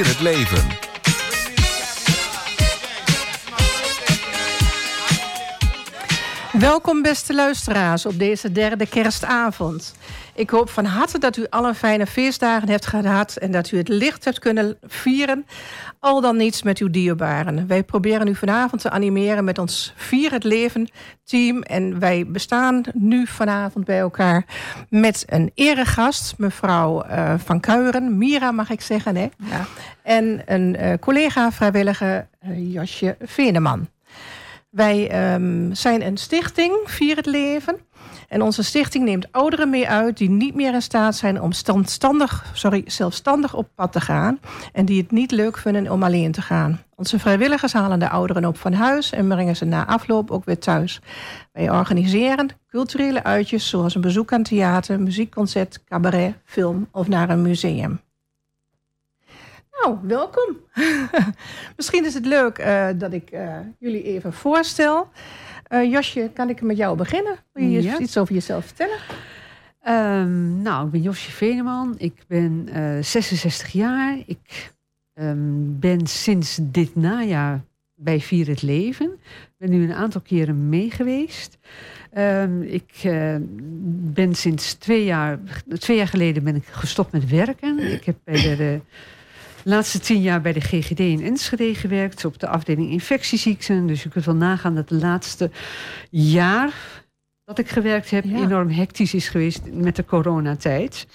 Vier het leven. Welkom beste luisteraars op deze derde kerstavond. Ik hoop van harte dat u alle fijne feestdagen hebt gehad... en dat u het licht hebt kunnen vieren, al dan niets met uw dierbaren. Wij proberen u vanavond te animeren met ons Vier het Leven team... en wij bestaan nu vanavond bij elkaar met een eregast... mevrouw uh, Van Kuiren, Mira mag ik zeggen, hè? Ja. En een uh, collega vrijwillige uh, Josje Veneman. Wij um, zijn een stichting, Vier het Leven. En onze stichting neemt ouderen mee uit die niet meer in staat zijn om sorry, zelfstandig op pad te gaan. En die het niet leuk vinden om alleen te gaan. Onze vrijwilligers halen de ouderen op van huis en brengen ze na afloop ook weer thuis. Wij organiseren culturele uitjes zoals een bezoek aan theater, muziekconcert, cabaret, film of naar een museum. Nou, welkom. Misschien is het leuk uh, dat ik uh, jullie even voorstel. Uh, Josje, kan ik met jou beginnen? Wil je ja. iets over jezelf vertellen? Um, nou, ik ben Josje Veneman. Ik ben 66 jaar. Ik um, ben sinds dit najaar bij Vier het Leven. Ik ben nu een aantal keren meegeweest. Um, ik ben sinds twee jaar, twee jaar geleden ben ik gestopt met werken. Ik heb bij de, de laatste tien jaar bij de GGD in Enschede gewerkt. Op de afdeling infectieziekten. Dus je kunt wel nagaan dat het laatste jaar dat ik gewerkt heb... enorm hectisch is geweest met de coronatijd.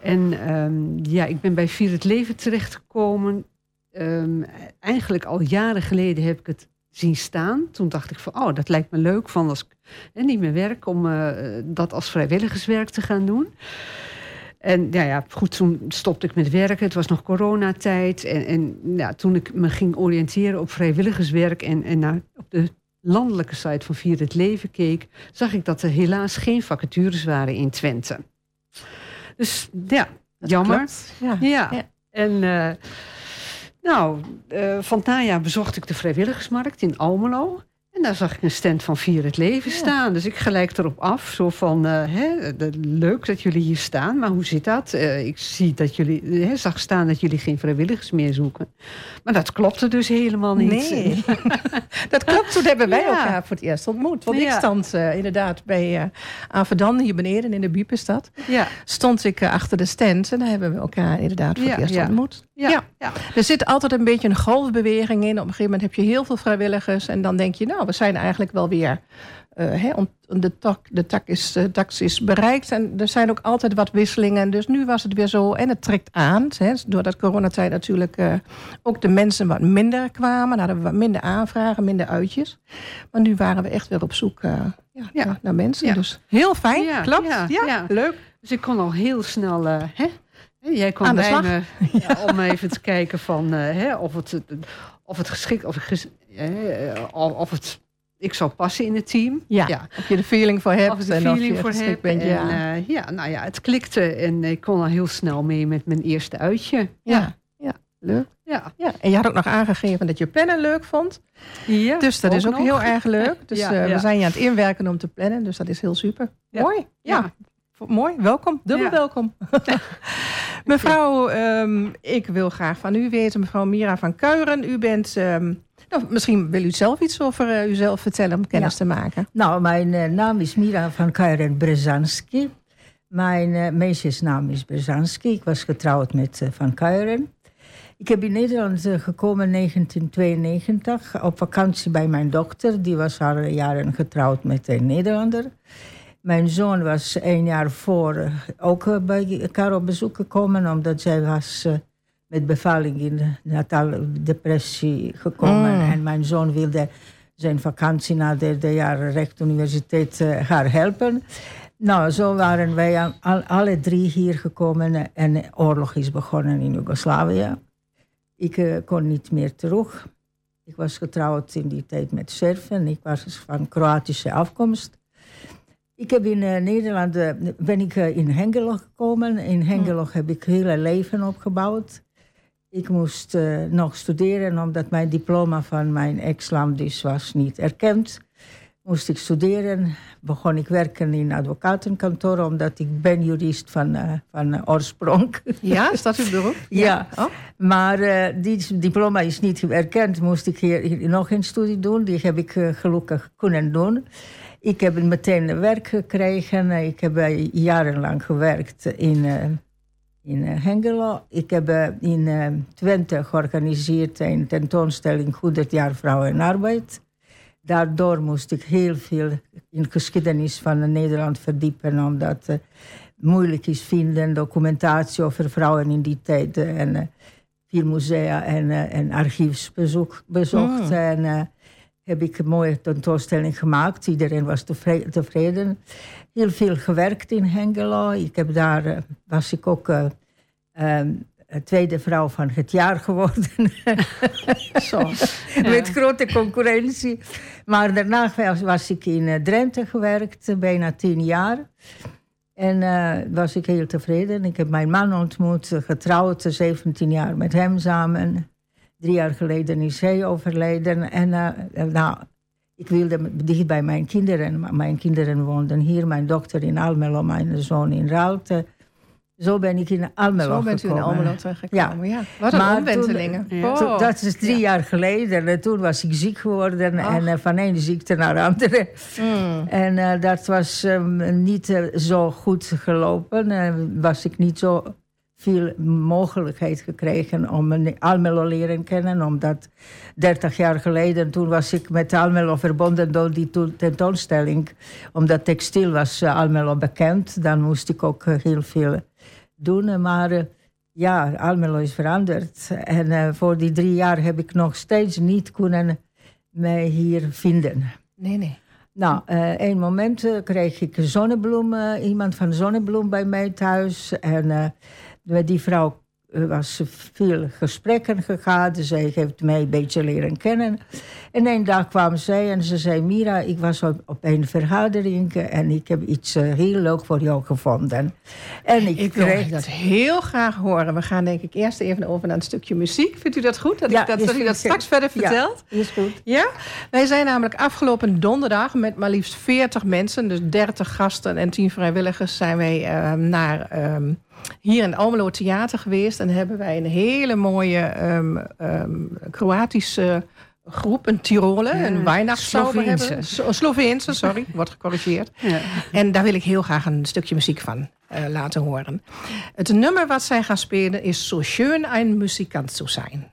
En um, ja, ik ben bij Vier het Leven terechtgekomen. Um, eigenlijk al jaren geleden heb ik het zien staan. Toen dacht ik van, oh, dat lijkt me leuk van als ik hè, niet meer werk... om uh, dat als vrijwilligerswerk te gaan doen. En ja, ja, goed, toen stopte ik met werken. Het was nog coronatijd. En, en ja, toen ik me ging oriënteren op vrijwilligerswerk... en, en naar, op de landelijke site van Vier het Leven keek... zag ik dat er helaas geen vacatures waren in Twente. Dus ja, dat jammer. Ja. ja. En uh, nou, uh, van het najaar bezocht ik de vrijwilligersmarkt in Almelo... Daar zag ik een stand van Vier het Leven staan. Dus ik gelijk erop af. Zo van, uh, hè, de, leuk dat jullie hier staan. Maar hoe zit dat? Uh, ik zie dat jullie, hè, zag staan dat jullie geen vrijwilligers meer zoeken. Maar dat klopte dus helemaal niet. Nee, dat klopt. Toen hebben wij ja. elkaar voor het eerst ontmoet. Want ja. ik stond uh, inderdaad bij Avedan, hier beneden in de Biepenstad. Ja. Stond ik achter de stand. En daar hebben we elkaar inderdaad voor het eerst ontmoet. Ja. Ja. Er zit altijd een beetje een golfbeweging in. Op een gegeven moment heb je heel veel vrijwilligers. En dan denk je, nou, we zijn eigenlijk wel weer. Uh, hè, de, tak, de tak is, de tax is bereikt. En er zijn ook altijd wat wisselingen. Dus nu was het weer zo. En het trekt aan. Hè, doordat coronatijd natuurlijk uh, ook de mensen wat minder kwamen. Hadden we wat minder aanvragen, minder uitjes. Maar nu waren we echt weer op zoek uh, ja, ja. Naar, naar, mensen. Dus heel fijn. Klopt. Ja, leuk. Dus ik kon al heel snel. hè, Jij kwam bij me ja, om even te kijken van, uh, hè, of, het, of het geschikt of, of het ik zou passen in het team. Ja, ja. Of je de feeling voor hebt. Of de en feeling voor hebt. Bent, en, ja. Uh, ja, nou ja, het klikte en ik kon al heel snel mee met mijn eerste uitje. Ja, ja, ja. leuk. Ja. ja. En je had ook nog aangegeven dat je plannen leuk vond. Ja, dus dat is ook nog. heel erg leuk. Dus ja, we zijn je aan het inwerken om te plannen. Dus dat is heel super. Mooi. ja. Mooi, welkom. Dubbel welkom. mevrouw, um, ik wil graag van u weten, mevrouw Mira van Kuiren. U bent, um, nou, misschien wil u zelf iets over uh, uzelf vertellen om kennis ja. te maken. Nou, mijn uh, naam is Mira van Kuiren Brezanski. Mijn uh, meisjesnaam is Brezanski. Ik was getrouwd met Van Kuiren. Ik heb in Nederland gekomen in 1992 op vakantie bij mijn dochter. Die was al jaren getrouwd met een Nederlander. Mijn zoon was een jaar voor uh, ook bij elkaar op bezoek gekomen, omdat zij was uh, met bevalling in natale depressie gekomen. Mm. En mijn zoon wilde zijn vakantie na de derde jaar rechtuniversiteit uh, haar helpen. Nou, zo waren wij al, alle drie hier gekomen en de oorlog is begonnen in Joegoslavië. Ik kon niet meer terug. Ik was getrouwd in die tijd met Serven. Ik was van Kroatische afkomst. Ik heb in uh, Nederland, uh, ben ik uh, in Hengelo gekomen. In Hengelo heb ik hele leven opgebouwd. Ik moest nog studeren omdat mijn diploma van mijn ex-land dus was niet erkend. moest ik studeren. Begon ik werken in advocatenkantoor, omdat ik ben jurist van, van oorsprong. Ja, is dat uw beroep? ja, oh. maar die diploma is niet erkend. Moest ik hier nog een studie doen. Die heb ik gelukkig kunnen doen. Ik heb meteen werk gekregen. Ik heb jarenlang gewerkt in, in Hengelo. Ik heb in Twente georganiseerd een tentoonstelling 100 jaar vrouw en arbeid daardoor moest ik heel veel in geschiedenis van Nederland verdiepen, omdat het moeilijk is vinden documentatie over vrouwen in die tijd. En veel musea en, en archiefsbezoek bezocht. Mm. En heb ik een mooie tentoonstelling gemaakt. Iedereen was tevreden. Heel veel gewerkt in Hengelo. Ik heb daar, was ik ook um, tweede vrouw van het jaar geworden. Zo. Met grote concurrentie. Maar daarna was ik in eh, Drenthe gewerkt, bijna tien jaar. En uh, was ik heel tevreden. Ik heb mijn man ontmoet, getrouwd, 17 jaar met hem samen. Drie jaar geleden is hij overleden. En uh, nou, ik wilde dicht bij mijn kinderen. Mijn kinderen woonden hier, mijn dochter in Almelo, mijn zoon in Raalte. Zo ben ik in Almelo Zo bent u in Almelo terechtgekomen, ja. ja. Wat een maar omwentelingen. Oh. dat is drie jaar geleden. En toen was ik ziek geworden. En van ene ziekte naar de andere. Mm. En uh, dat was um, niet uh, zo goed gelopen. was ik niet zo veel mogelijkheid gekregen om Almelo leren kennen. Omdat 30 jaar geleden, toen was ik met Almelo verbonden door die tentoonstelling. Omdat textiel was Almelo bekend. Dan moest ik ook heel veel doen. Maar uh, ja, Almelo is veranderd. En voor die drie jaar heb ik nog steeds niet kunnen mij hier vinden. Nee, nee. Nou, uh, een moment kreeg ik zonnebloem, iemand van zonnebloem bij mij thuis. En die vrouw was veel gesprekken gegaan. Zij heeft mij een beetje leren kennen. En een dag kwam zij en ze zei... Mira, ik was op, op een vergadering... en ik heb iets uh, heel leuk voor jou gevonden. En ik, ik kreeg... dat heel graag horen. We gaan denk ik eerst even over naar een stukje muziek. Vindt u dat goed? Dat, ja, ik dat, dat u dat straks verder vertelt? Ja, is goed. Ja? Wij zijn namelijk afgelopen donderdag... met maar liefst 40 mensen, dus 30 gasten en 10 vrijwilligers... zijn wij uh, naar... Um, hier in Almelo Theater geweest. En hebben wij een hele mooie um, um, Kroatische groep, een Tiroler, ja, een Weihnachtszauber hebben. Sloveense, sorry, wordt gecorrigeerd. Ja. En daar wil ik heel graag een stukje muziek van uh, laten horen. Het nummer wat zij gaan spelen is So schön ein Musikant zu sein.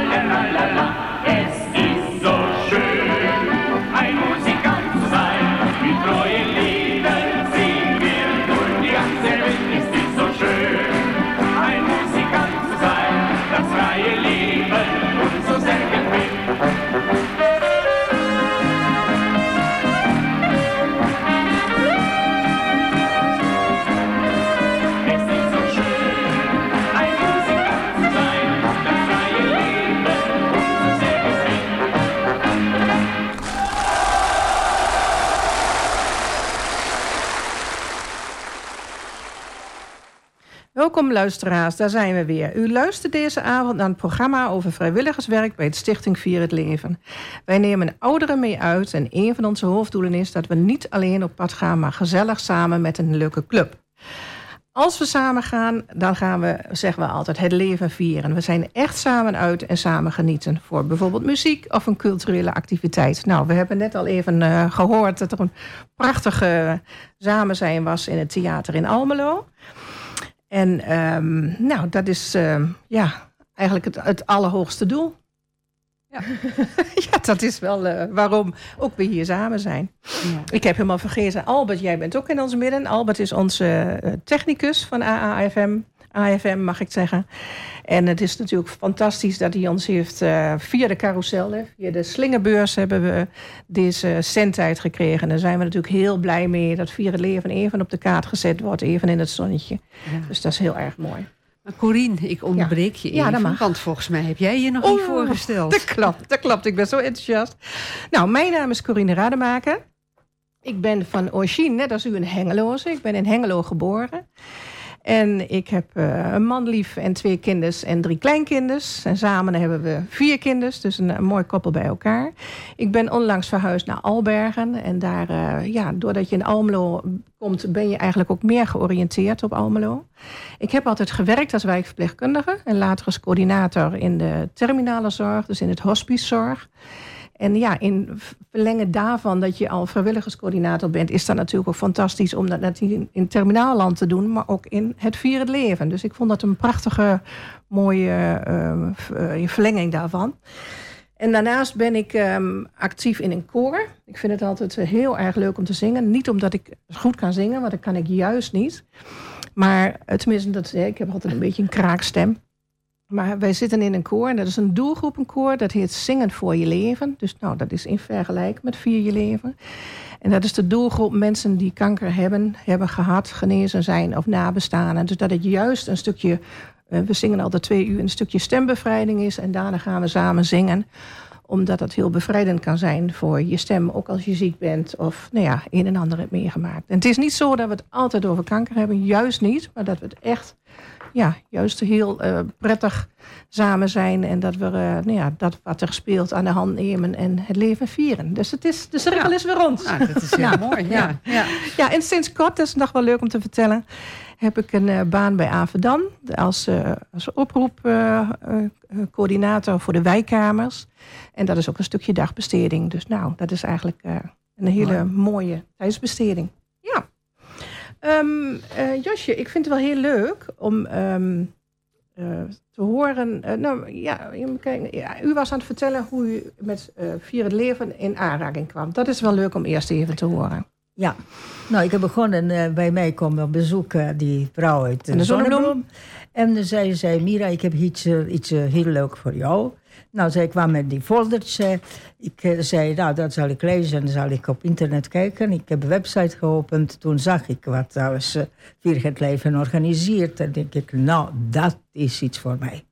Yeah. Welkom luisteraars, daar zijn we weer. U luistert deze avond naar een programma over vrijwilligerswerk bij het Stichting Vier het Leven. Wij nemen ouderen mee uit en een van onze hoofddoelen is dat we niet alleen op pad gaan, maar gezellig samen met een leuke club. Als we samen gaan, dan gaan we, zeggen we altijd, het leven vieren. We zijn echt samen uit en samen genieten. Voor bijvoorbeeld muziek of een culturele activiteit. Nou, we hebben net al even uh, gehoord dat er een prachtige samen zijn was in het theater in Almelo. En um, nou, dat is uh, ja, eigenlijk het, het allerhoogste doel. Ja. ja, dat is wel uh, waarom ook we hier samen zijn. Ja. Ik heb helemaal vergeten, Albert, jij bent ook in ons midden. Albert is onze uh, technicus van AAFM. AFM mag ik zeggen. En het is natuurlijk fantastisch dat hij ons heeft uh, via de carousel, hè, via de slingerbeurs hebben we deze centtijd gekregen. En daar zijn we natuurlijk heel blij mee dat Vier het Leven even op de kaart gezet wordt, even in het zonnetje. Ja. Dus dat is heel erg mooi. Maar Corine, ik onderbreek je even, ja, dat mag. want volgens mij heb jij je nog oh, niet voorgesteld. Dat klopt, dat klopt. Ik ben zo enthousiast. Nou, mijn naam is Corine Rademaker. Ik ben van origine, net als u, een Hengeloze. Ik ben in Hengelo geboren. En ik heb uh, een man lief en twee kinders en drie kleinkinders. En samen hebben we vier kinders, dus een, mooi koppel bij elkaar. Ik ben onlangs verhuisd naar Albergen. En daar, uh, ja, doordat je in Almelo komt, ben je eigenlijk ook meer georiënteerd op Almelo. Ik heb altijd gewerkt als wijkverpleegkundige en later als coördinator in de terminale zorg, dus in het hospicezorg. En ja, in verlengen daarvan dat je al vrijwilligerscoördinator bent, is dat natuurlijk ook fantastisch om dat net in, in terminaalland te doen, maar ook in het vierde leven. Dus ik vond dat een prachtige, mooie uh, verlenging daarvan. En daarnaast ben ik um, actief in een koor. Ik vind het altijd heel erg leuk om te zingen. Niet omdat ik goed kan zingen, want dat kan ik juist niet. Maar tenminste, dat, ik heb altijd een beetje een kraakstem. Maar wij zitten in een koor en dat is een doelgroepenkoor. Dat heet Zingen voor je leven. Dus nou, dat is in vergelijking met Vier je leven. En dat is de doelgroep mensen die kanker hebben, hebben gehad, genezen zijn of nabestaan. En dus dat het juist een stukje, eh, we zingen altijd twee uur, een stukje stembevrijding is. En daarna gaan we samen zingen omdat dat heel bevrijdend kan zijn voor je stem, ook als je ziek bent of nou ja, een en ander hebt meegemaakt. En het is niet zo dat we het altijd over kanker hebben, juist niet, maar dat we het echt ja, juist heel uh, prettig samen zijn. En dat we uh, nou ja, dat wat er speelt aan de hand nemen en het leven vieren. Dus het is, de cirkel ja. is weer rond. Nou, dat is heel ja. mooi. Ja. Ja. Ja. en sinds kort, dat is nog wel leuk om te vertellen, heb ik een uh, baan bij Avedan als, als oproepcoördinator voor de wijkkamers. En dat is ook een stukje dagbesteding. Dus nou, dat is eigenlijk een hele mooie tijdsbesteding. Um, uh, Josje, ik vind het wel heel leuk om um, uh, te horen. Uh, nou ja, ja, u was aan het vertellen hoe u met Vier het Leven in aanraking kwam. Dat is wel leuk om eerst even te horen. Ja, nou, ik heb begonnen, bij mij kwam op bezoek die vrouw uit de, de Zonnebloem. En dan zei ze, Mira, ik heb iets, iets heel leuk voor jou. Nou, zij kwam met die foldertje. Ik eh, zei, nou, dat zal ik lezen en zal ik op internet kijken. Ik heb een website geopend. Toen zag ik wat alles uh, Vier het Leven organiseert. En denk ik, nou, dat is iets voor mij.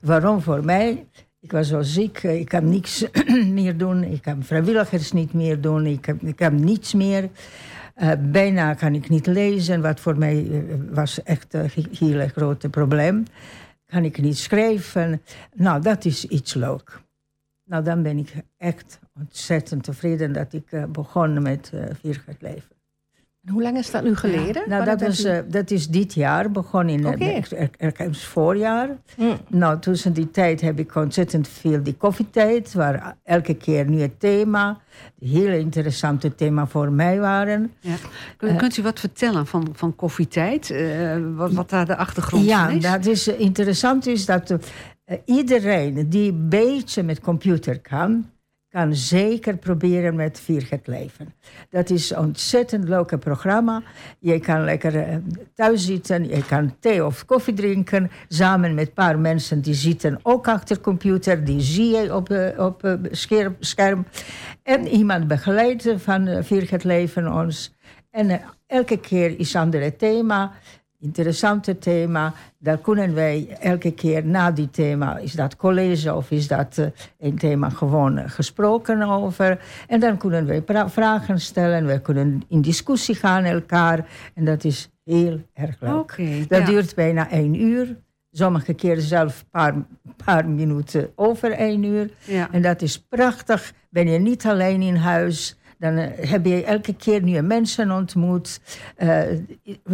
Waarom voor mij? Ik was zo ziek, eh, ik kan niks meer doen. Ik kan vrijwilligers niet meer doen. Ik heb, ik heb niets meer. Uh, bijna kan ik niet lezen, wat voor mij was echt een heel groot probleem kan ik niet schrijven. Nou, dat is iets leuk. Nou, dan ben ik echt ontzettend tevreden dat ik uh, begon met uh, Viergert Leven. Hoe lang is dat nu geleden? Ja, nou, dat, was, uh, dat is dit jaar, begon in okay. het voorjaar. Mm. Nou, tussen die tijd heb ik ontzettend veel die koffietijd, waar elke keer nu het thema hele interessante thema voor mij waren. Ja. Kunt u wat vertellen van, van koffietijd? Uh, wat, wat, daar de achtergrond ja, van is? Ja, dat is interessant is dat uh, iedereen die een beetje met computer kan kan zeker proberen met Vier leven. Dat is een ontzettend leuk programma. Je kan lekker uh, thuis zitten, je kan thee of koffie drinken... samen met een paar mensen die zitten ook achter de computer. Die zie je op, uh, op uh, scherm. En iemand begeleidt van Vier het leven ons. En elke keer is een ander thema... interessante thema. Daar kunnen wij elke keer na die thema, is dat college of is dat uh, een thema gewoon gesproken over. En dan kunnen wij vragen stellen, we kunnen in discussie gaan elkaar. En dat is heel erg leuk. Okay, dat ja. duurt bijna één uur. Sommige keren zelfs een paar, paar minuten over één uur. Ja. En dat is prachtig. Ben je niet alleen in huis. Dan uh, heb je elke keer nieuwe mensen ontmoet. Uh,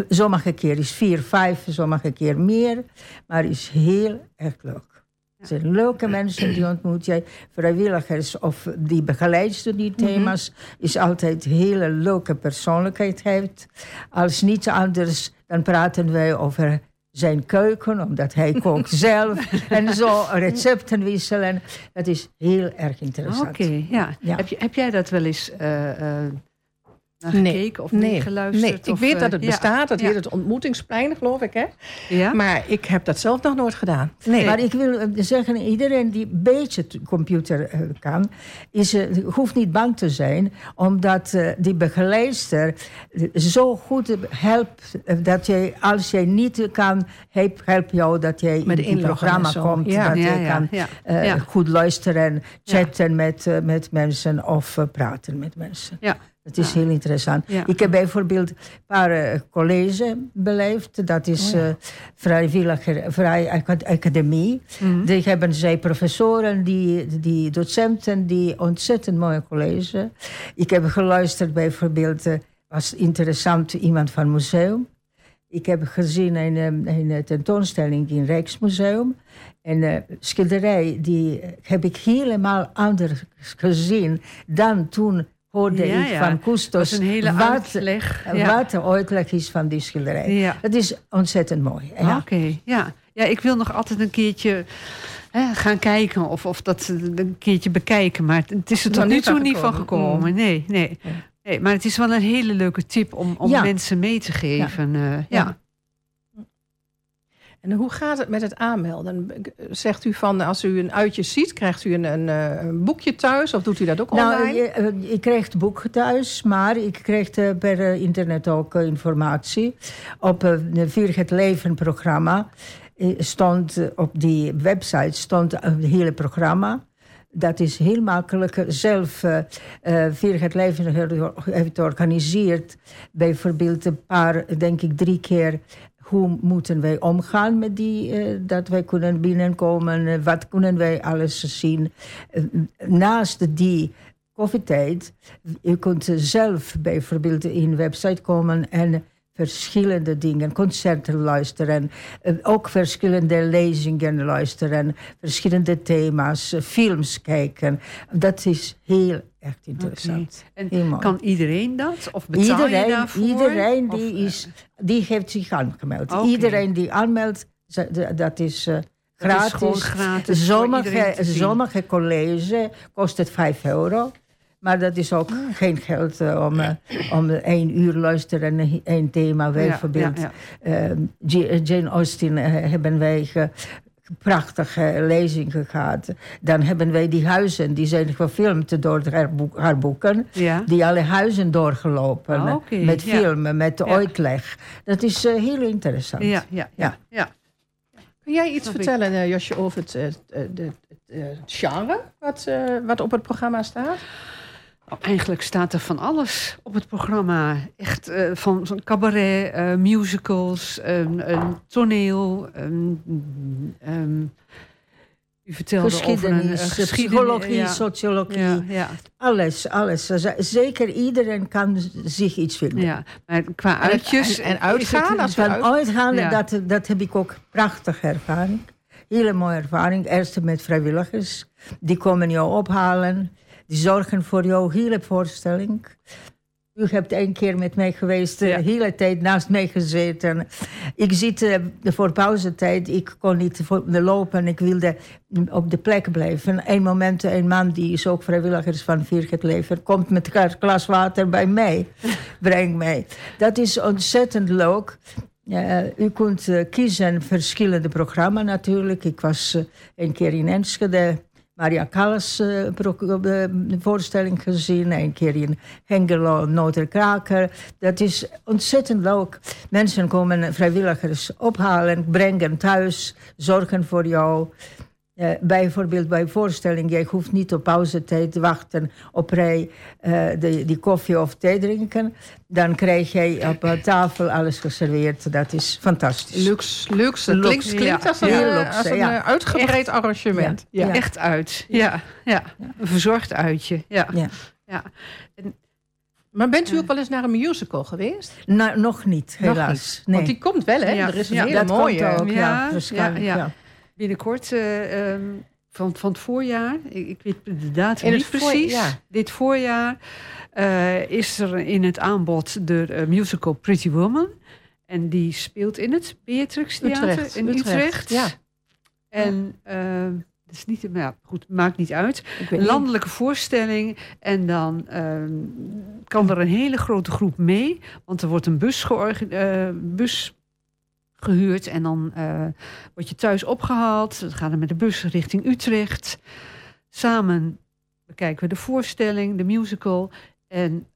sommige keer is vier, vijf, sommige keer meer. Maar is heel erg leuk. Het zijn leuke mensen die ontmoet jij. Vrijwilligers of die begeleidster die thema's. Mm -hmm. Is altijd een hele leuke persoonlijkheid heeft. Als niets anders, dan praten wij over zijn keuken, omdat hij kookt zelf. en zo recepten wisselen. Dat is heel erg interessant. Oké, okay, ja. ja. Heb, je, heb jij dat wel eens uh, uh, naar nee, gekeken of nee, geluisterd? Nee, ik of, weet dat het bestaat. Dat ja. heet het ontmoetingsplein, geloof ik. Hè? Ja? Maar ik heb dat zelf nog nooit gedaan. Nee. Maar ik wil zeggen, iedereen die een beetje computer kan... Is, hoeft niet bang te zijn. Omdat die begeleidster zo goed helpt... dat jij, als jij niet kan, help, help jou dat jij Met in het programma komt. Ja. Dat je kan goed luisteren, chatten met, met mensen... of praten met mensen. Ja. Het is Ja. heel interessant. Ja. Ik heb bijvoorbeeld een paar uh, college beleefd. Dat is Oh ja. uh, vrijwilliger, vrij acad- academie. Mhm. Die hebben zij professoren, die, die docenten, die ontzettend mooie college. Ik heb geluisterd bijvoorbeeld, uh, was interessant iemand van museum. Ik heb gezien een, um, een tentoonstelling in Rijksmuseum. En uh, schilderij, die heb ik helemaal anders gezien dan toen hoorde Ja, ik van Dat is een hele wat, wat de uitleg is van die schilderij. Ja. Het is ontzettend mooi. Ja. Oké, ja. Ja, ik wil nog altijd een keertje hè, gaan kijken of, of dat een keertje bekijken. Maar het is er tot nu toe niet van gekomen. gekomen. Nee, nee. Nee. Maar het is wel een hele leuke tip om, om mensen mee te geven. Ja. ja. En hoe gaat het met het aanmelden? Zegt u van als u een uitje ziet, krijgt u een, een, eh, een boekje thuis of doet u dat ook Nou, online? eh, je krijgt het boek thuis, maar ik kreeg eh, per internet ook informatie. Op het Vier het Leven programma stond op die website stond een hele programma. Dat is heel makkelijk. Zelf uh, Vier het Leven heeft georganiseerd. Bijvoorbeeld een paar, denk ik drie keer hoe moeten wij omgaan met die, uh, dat wij kunnen binnenkomen, uh, wat kunnen wij alles zien. Uh, naast die koffietijd, je kunt zelf bijvoorbeeld in een website komen en verschillende dingen, concerten luisteren, ook verschillende lezingen luisteren, verschillende thema's, films kijken. Dat is heel erg interessant. Okay. En kan iedereen dat? Of betaal Iedereen, je daarvoor? iedereen die, eh, is, die heeft zich aangemeld. Iedereen die aanmeldt, dat is uh, dat gratis. is gratis Sommige, sommige college kost het 5 euro. Maar dat is ook geen geld uh, om, uh, om één uur luisteren en één thema. Bijvoorbeeld ja, ja. uh, J- Jane Austen uh, hebben wij ge- prachtige lezingen gehad. Dan hebben wij die huizen, die zijn gefilmd door haar, boek, haar boeken. Ja. Die alle huizen doorgelopen. Ah, Met ja. filmen, met Ja. uitleg. Dat is uh, heel interessant. Ja, ja, ja. Ja. ja. Kun jij iets vertellen, uh, Josje, over het, uh, de, het genre wat, uh, wat op het programma staat? Eigenlijk staat er van alles op het programma. Echt uh, van, van cabaret, uh, musicals, um, um, toneel. Um, u vertelde geschiedenis, over een uh, geschiedenis, psychologie, ja. sociologie. Ja, ja, Alles, alles. Zeker iedereen kan zich iets vinden. ja. Maar qua uitjes en, en uitgaan, als we Van uit- uitgaan, Ja. dat, dat heb ik ook prachtige ervaring. Hele mooie ervaring. Eerst met vrijwilligers. Die komen jou ophalen. Die zorgen voor jouw hele voorstelling. U hebt een keer met mij geweest, de Ja. hele tijd naast mij gezeten. Ik zit uh, voor pauzetijd, ik kon niet lopen, ik wilde op de plek blijven. Een moment, een man die is ook vrijwilligers van Vier het Leven, komt met een glas water bij mij, brengt mij. Dat is ontzettend leuk. Uh, u kunt uh, kiezen verschillende programma's natuurlijk. Ik was een keer in Enschede Maria Callas uh, voorstelling gezien. Een keer in Hengelo, Noterkraker. Dat is ontzettend leuk. Mensen komen vrijwilligers ophalen, brengen thuis, zorgen voor jou. Uh, bijvoorbeeld bij voorstelling, jij hoeft niet op pauzetijd te wachten op rij uh, de, die koffie of thee drinken. Dan krijg jij op tafel alles geserveerd. Dat is fantastisch. Luxe, luxe. Het klinkt, klinkt als een, ja. als een ja. uitgebreid Echt. arrangement. Ja. Echt uit. Ja. Ja. Een verzorgd uitje. Ja. Ja. En, maar bent u ook wel eens naar een musical geweest? Nou, nog niet, helaas. Nog niet. Nee. Want die komt wel, hè? Er is een hele mooie. Ook, ja, ja, ja binnenkort uh, um, van, van het voorjaar. Ik, ik weet de datum niet precies. Dit voorjaar uh, is er in het aanbod de uh, musical Pretty Woman. En die speelt in het Beatrix Theater Utrecht. in Utrecht. Utrecht. Ja. En dat is niet, ja, goed, maakt niet uit. Een landelijke niet. voorstelling. En dan ehm, kan er een hele grote groep mee. Want er wordt een bus, bus gehuurd. En dan uh, word je thuis opgehaald. Dan gaan we met de bus richting Utrecht. Samen bekijken we de voorstelling, de musical. En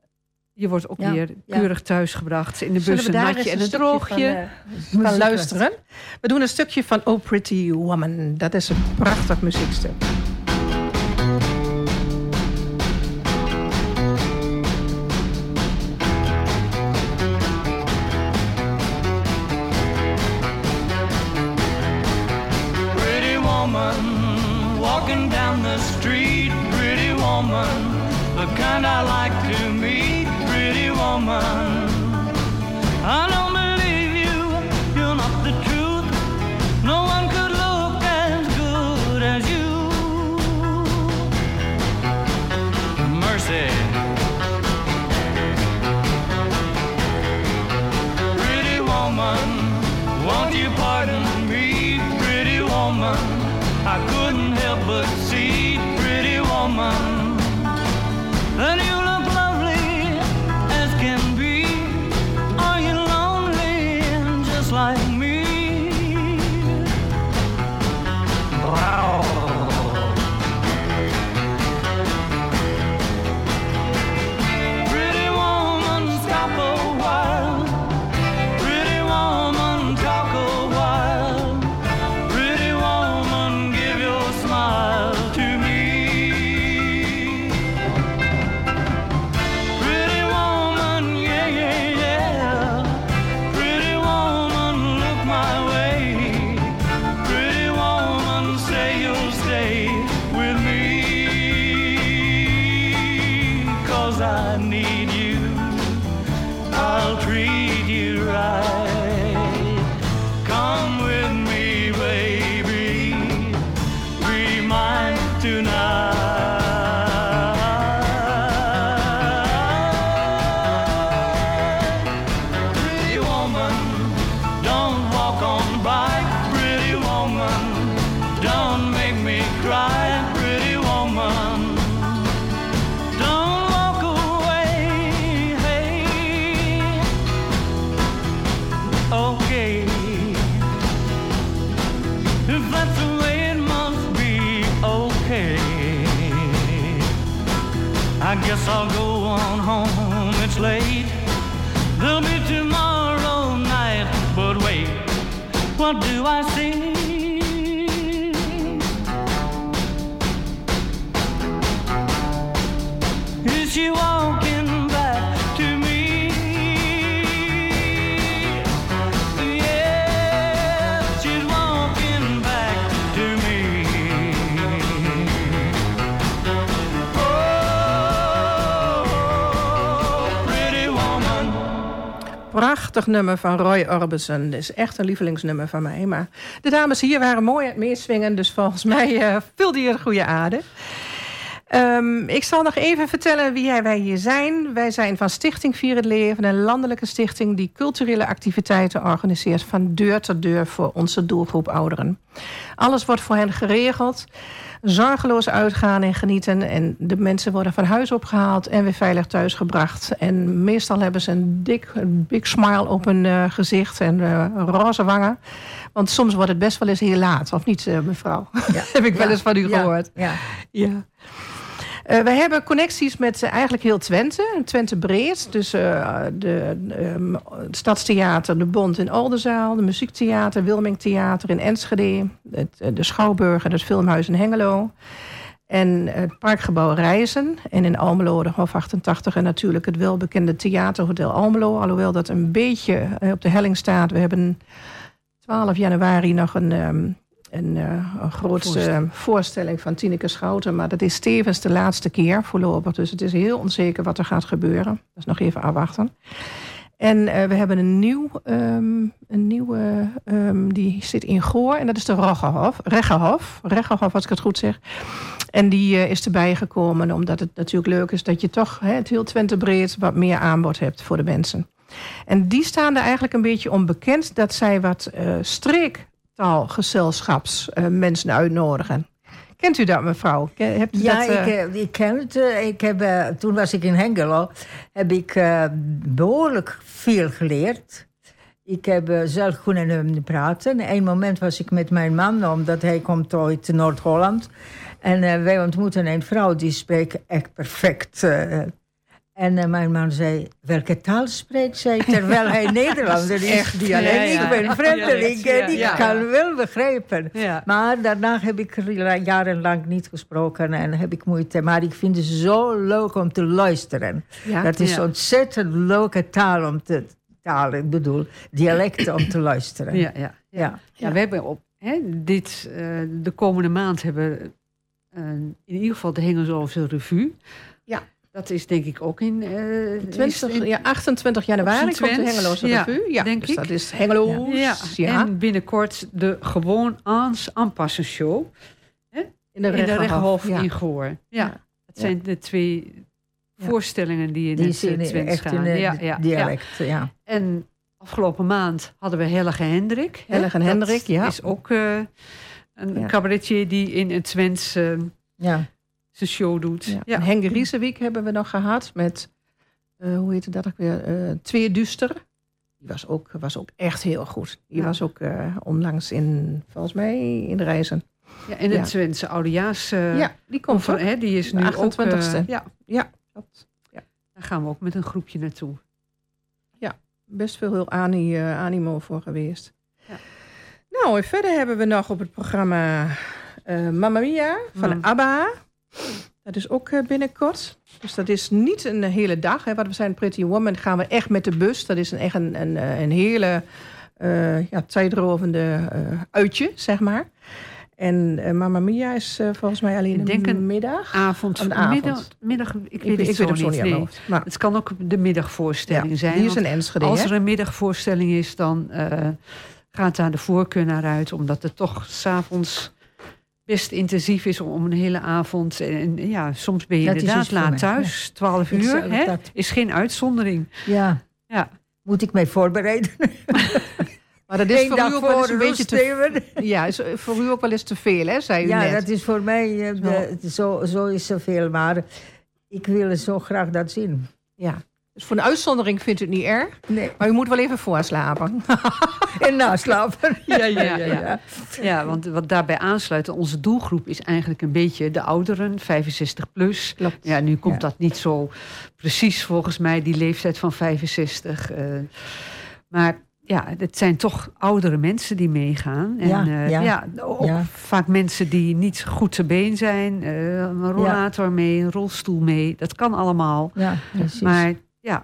je wordt ook weer keurig thuisgebracht in de bus, een natje en een droogje. Van, uh, luisteren. We doen een stukje van Oh Pretty Woman. Dat is een prachtig muziekstuk. Kind I like to meet, pretty woman. I don't believe you, you're not the truth. No one could look as good as you. Mercy. Pretty woman, won't you pardon me, pretty woman? I couldn't help but what do I see? Prachtig nummer van Roy Orbison. Dat is echt een lievelingsnummer van mij. Maar de dames hier waren mooi aan het meeswingen. Dus volgens mij uh, vulde je de goede aarde. Um, ik zal nog even vertellen wie wij hier zijn. Wij zijn van Stichting Vier het Leven. Een landelijke stichting die culturele activiteiten organiseert... van deur tot deur voor onze doelgroep ouderen. Alles wordt voor hen geregeld. Zorgeloos uitgaan en genieten. En de mensen worden van huis opgehaald en weer veilig thuisgebracht. En meestal hebben ze een dik, een big smile op hun uh, gezicht en uh, roze wangen. Want soms wordt het best wel eens heel laat, of niet, eh, mevrouw? Ja. Heb ik wel eens van u gehoord. Ja. Ja. Eh, we hebben connecties met eh, eigenlijk heel Twente, Twente breed. Dus eh, de, ehm, het Stadstheater, de Bond in Oldenzaal, de Muziektheater, Wilming Theater in Enschede, het, de Schouwburg en het Filmhuis in Hengelo. En het Parkgebouw Reizen. En in Almelo de Hof 88 en natuurlijk het welbekende Theaterhotel Almelo. Alhoewel dat een beetje op de helling staat. We hebben 12 januari nog een, ehm, een, eh, een grootste Voorstelling. voorstelling van Tineke Schouten. Maar dat is tevens de laatste keer voorlopig. Dus het is heel onzeker wat er gaat gebeuren. Dat is nog even afwachten. En eh, we hebben een, nieuw, ehm, een nieuwe, ehm, die zit in Goor. En dat is de Roggehof. Reggehof. Reggehof, als ik het goed zeg. En die eh, is erbij gekomen omdat het natuurlijk leuk is... dat je toch het heel Twente breed wat meer aanbod hebt voor de mensen. En die staan er eigenlijk een beetje onbekend... dat zij wat eh streektaalgezelschaps eh, mensen uitnodigen. Kent u dat, mevrouw? Hebt u Ja, dat, eh, ik, eh, ik ken het. eh, Ik heb, eh, toen was ik in Hengelo. Heb ik eh, behoorlijk veel geleerd. Ik heb eh, zelf kunnen praten. Een moment was ik met mijn man, omdat hij komt uit Noord-Holland. En eh, wij ontmoeten een vrouw die spreekt echt perfect. En eh, mijn man zei, welke taal spreekt zij? Terwijl hij Nederlander is. echt dialect. En Ja, ik ben vreemdeling Dialect, en ik ja. kan wel begrijpen. Maar daarna heb ik jarenlang niet gesproken en heb ik moeite. Maar ik vind het zo leuk om te luisteren. Dat is ontzettend leuke taal om te taal, ik bedoel, dialecten om te luisteren. Ja, ja. ja. Ja, we hebben op hè, dit, eh, de komende maand hebben eh, in ieder geval de Hengelshoofdse Revue. Ja. Dat is denk ik ook in... eh, 20, is in- ja, 28 januari komt de Hengeloze ja, Revue. Ja, denk dus ik. dat is Hengeloos. ja. Ja, En binnenkort de gewoon aans aanpassen show in in de ja. in Goor. Ja, het zijn de twee voorstellingen die in Die het eh, Twents echt gaan. in eh, ja, dialect. Ja. En afgelopen maand hadden we Helge Hendrik. Helge Dat Hendrik, ja. is ook een cabaretier die in het Twents Ja. Zijn show doet. Ja. Ja. En Henk Riesewiek hebben we nog gehad met, eh, hoe heette dat ook weer, eh Twee Duster. Die was ook, was ook echt heel goed. Die Ja. was ook eh, onlangs in, volgens mij, in de reizen. Ja, en het Ja. Twentse oudejaars... ja, die komt ook. hè, die is De nu 28e. ook... eh, ja, Klopt. daar gaan we ook met een groepje naartoe. Best veel heel ani, animo voor geweest. Ja. Nou, en verder hebben we nog op het programma Mamma Mia van Mm. ABBA. Dat is ook eh, binnenkort. Dus dat is niet een hele dag. Hè. Wat we zijn Pretty Woman gaan we echt met de bus. Dat is een, echt een, een, eh, een hele eh, ja, tijdrovende eh, uitje, zeg maar. En eh Mamma Mia is eh, volgens mij alleen Ik denk een middag. Avond, Een avond. middag, middag ik weet het ik zo weet het zo niet. nee. Maar, Het kan ook de middagvoorstelling ja, zijn. die is een Enschede, Als er een middagvoorstelling is, dan eh, gaat daar de voorkeur naar uit. Omdat het toch s'avonds best intensief is om een hele avond. En, en ja, soms ben je Dat inderdaad voor laat thuis. 12 Ik uur hè? dat- is geen uitzondering. ja. Ja. Moet ik mij voorbereiden? Maar dat is Eén voor u ook wel eens voor een beetje te. Ja, is voor u ook wel eens te veel, hè, zei u Ja, net. dat is voor mij, eh, de- zo, zo is zoveel. Maar ik wil zo graag dat zien. Ja. Dus voor een uitzondering vindt u het niet erg. Nee. Maar u moet wel even voorslapen. En naslapen. Ja, ja, ja. Ja, want wat daarbij aansluit, onze doelgroep is eigenlijk een beetje de ouderen, 65 plus. Klopt. Ja, nu komt Ja. dat niet zo precies volgens mij, die leeftijd van 65. eh. maar ja, het zijn toch oudere mensen die meegaan. En Ja, eh, ja. ja, ook Ja. vaak mensen die niet goed te been zijn. eh, een rollator mee, een rolstoel mee. Dat kan allemaal. Ja, precies. Maar ja,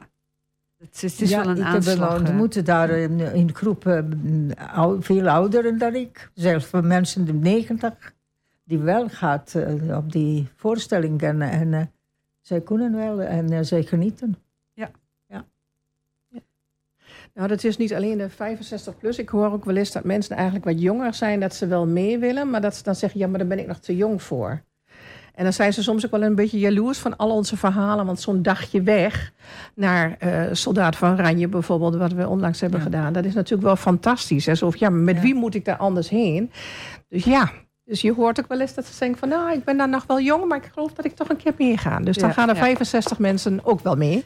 het is, het is ja, wel een ik aanslag. heb eh. ontmoet daar in, in groepen ou- veel ouderen dan ik. Zelfs van mensen in de negentig. Die wel gaat eh, op die voorstelling. En, en eh, zij kunnen wel en eh, zij genieten. Nou, dat is niet alleen de 65 plus. Ik hoor ook wel eens dat mensen eigenlijk wat jonger zijn, dat ze wel mee willen, maar dat ze dan zeggen, ja, maar daar ben ik nog te jong voor. En dan zijn ze soms ook wel een beetje jaloers van al onze verhalen. Want zo'n dagje weg naar eh, Soldaat van Oranje bijvoorbeeld, wat we onlangs hebben Ja. gedaan, dat is natuurlijk wel fantastisch. Hè? Zo, ja, met Ja. wie moet ik daar anders heen? Dus ja, dus je hoort ook wel eens dat ze denken van, nou, ik ben dan nog wel jong, maar ik geloof dat ik toch een keer meega. Dus dan Ja, gaan er ja. 65 mensen ook wel mee.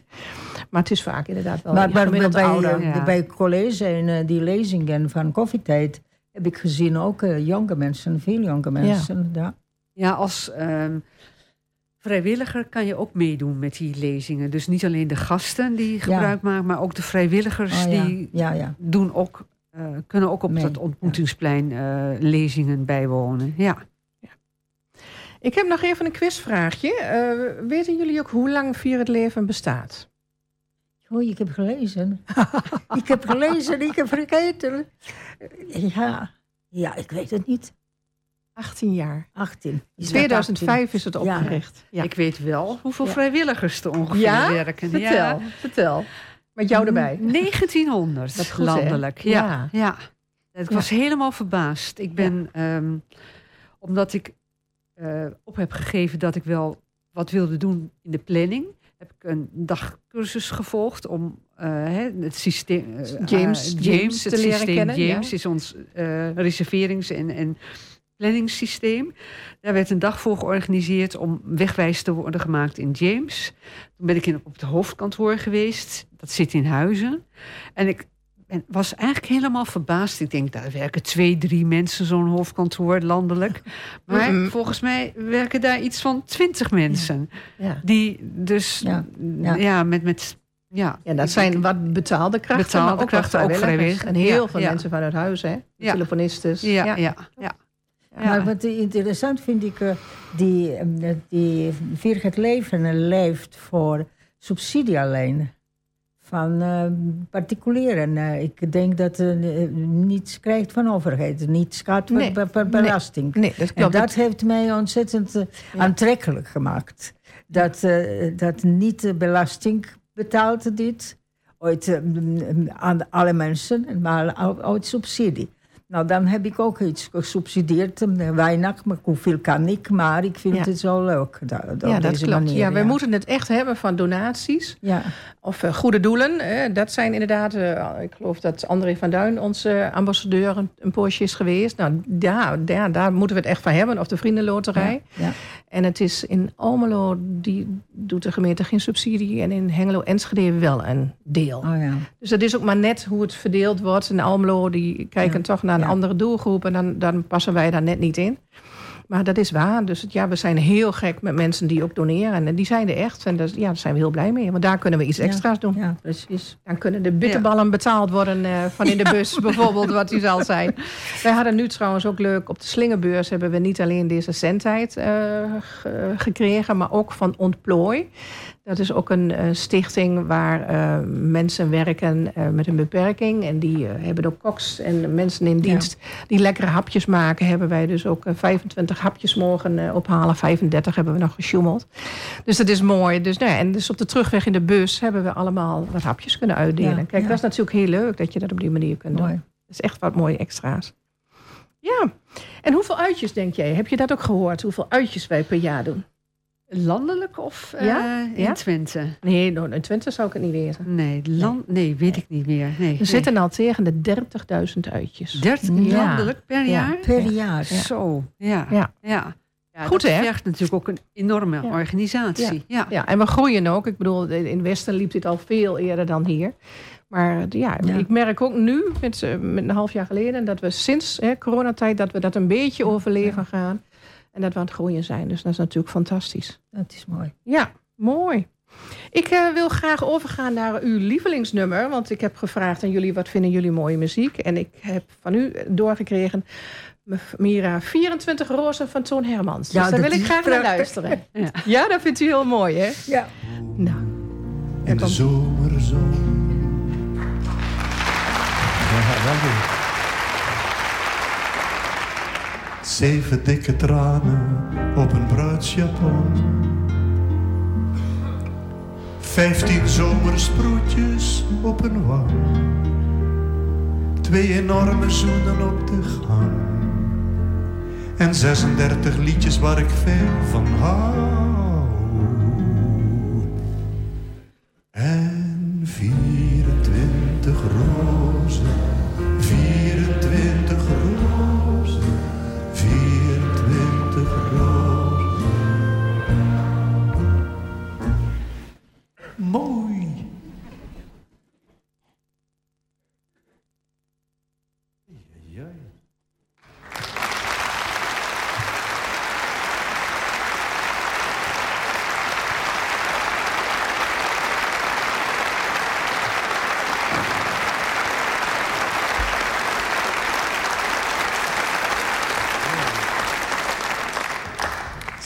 Maar het is vaak inderdaad wel maar bij, ouder. eh, ja. bij college en eh, die lezingen van koffietijd heb ik gezien ook jonge mensen, veel jonge mensen. Ja. Ja, als ehm, vrijwilliger kan je ook meedoen met die lezingen. Dus niet alleen de gasten die gebruik maken, maar ook de vrijwilligers Oh, ja. die Ja, ja. doen ook, eh, kunnen ook op Mee, dat ontmoetingsplein eh, lezingen bijwonen. Ja. Ik heb nog even een quizvraagje. Eh, weten jullie ook hoe lang Vier het Leven bestaat? Oh, ik heb gelezen. ik heb gelezen, ik heb vergeten. Ja, ja, ik weet het niet. 18 jaar. 18. In Is dat 2005 is het opgericht. Ja, Ik weet wel hoeveel Ja. vrijwilligers er ongeveer Ja? werken. vertel, Ja. vertel. Met jou erbij. 1900 Dat is goed, landelijk. Ja. Ja. ja. Ik was helemaal verbaasd. Ik ben, ehm, omdat ik eh, op heb gegeven dat ik wel wat wilde doen in de planning, heb ik een dagcursus gevolgd om eh, hè, het systeem. eh, James- James het te leren systeem ja. James is ons eh, reserverings- en, en planningssysteem. Daar werd een dag voor georganiseerd om wegwijs te worden gemaakt in James. Toen ben ik in, op het hoofdkantoor geweest. Dat zit in Huizen. En ik was eigenlijk helemaal verbaasd. Ik denk, daar werken twee, drie mensen zo'n hoofdkantoor landelijk. Maar Mhm. volgens mij werken daar iets van twintig mensen. Ja. Die dus Ja, met... met ja, Ja, dat zijn wat betaalde krachten, Betaalde maar ook krachten, ook vrijwilligers. En heel Ja, veel ja. mensen vanuit huis, hè? De telefonistes. ja, ja, ja. Ja. Maar wat interessant vind ik, eh, die, eh, die Vier het Leven leeft voor subsidie alleen. Van eh, particulieren. Eh, ik denk dat uh, niets krijgt van overheid. Niets gaat Nee, be- nee. belasting. Nee, dat En klopt. dat heeft mij ontzettend eh, Ja. aantrekkelijk gemaakt. Dat, eh, dat niet de belasting betaalt dit. Ooit eh, mm, aan alle mensen, maar uit subsidie. Nou, dan heb ik ook iets gesubsidieerd. Weinig, maar hoeveel kan ik? Maar ik vind Ja. het zo leuk. da- ja, dat deze klopt. manier. ja, we moeten het echt hebben van donaties. Ja, Of eh, goede doelen. eh, dat zijn inderdaad, eh, ik geloof dat André van Duin onze ambassadeur een, een poosje is geweest. Nou, daar, daar, daar moeten we het echt van hebben. Of de Vriendenloterij. ja. En het is in Almelo, die doet de gemeente geen subsidie. En in Hengelo Enschede wel een deel. Oh ja. Dus dat is ook maar net hoe het verdeeld wordt. En Almelo, die kijken Ja. toch naar een Ja. andere doelgroep. En dan, dan passen wij daar net niet in. Maar dat is waar. Dus ja, we zijn heel gek met mensen die ook doneren. En die zijn er echt. En ja, daar zijn we heel blij mee. Want daar kunnen we iets extra's doen. ja, precies. Dan kunnen de bitterballen betaald worden eh, van in de bus, bijvoorbeeld, wat u zal zijn. Wij hadden nu trouwens ook leuk, op de slingerbeurs hebben we niet alleen deze centheid eh, ge- gekregen, maar ook van Ontplooi. Dat is ook een stichting waar eh, mensen werken eh, met een beperking. En die eh, hebben ook koks en mensen in dienst die lekkere hapjes maken. Hebben wij dus ook eh, 25 hapjes mogen eh, ophalen. 35 hebben we nog gesjoemeld. Dus dat is mooi. Dus, nou ja, en dus op de terugweg in de bus hebben we allemaal wat hapjes kunnen uitdelen. Ja, Kijk, dat is natuurlijk heel leuk dat je dat op die manier kunt doen. Dat is echt wat mooie extra's. Ja. En hoeveel uitjes denk jij? Heb je dat ook gehoord? Hoeveel uitjes wij per jaar doen? Landelijk of eh, Ja? in Ja? Twente? Nee, in Twente zou ik het niet weten. Nee, land, nee, weet ik niet meer. Nee, We zitten al tegen de 30.000 uitjes. 30 Ja. landelijk per Ja. jaar? Per jaar. Zo, ja. Ja. ja. Goed, dat hè? vergt natuurlijk ook een enorme organisatie. Ja. Ja, en we groeien ook. Ik bedoel, in Westen liep dit al veel eerder dan hier. Maar ja, Ja. ik merk ook nu, met, eh, met een half jaar geleden... dat we sinds hè, coronatijd dat we dat een beetje overleven gaan. En dat we aan het groeien zijn. Dus dat is natuurlijk fantastisch. Dat is mooi. Ja, mooi. Ik eh, wil graag overgaan naar uw lievelingsnummer. Want ik heb gevraagd aan jullie, wat vinden jullie mooie muziek? En ik heb van u doorgekregen... Mira, 24 rozen van Toon Hermans. Ja, dus daar dat wil ik graag naar luisteren. Ja. Ja, dat vindt u heel mooi, hè? Ja. Nou, In de zomerzon. Ja, dank u. Zeven dikke tranen op een bruidsjapon. Vijftien zomersproetjes op een wang. Twee enorme zoenen op de gang. En 36 liedjes waar ik veel van hou. En 24 rozen,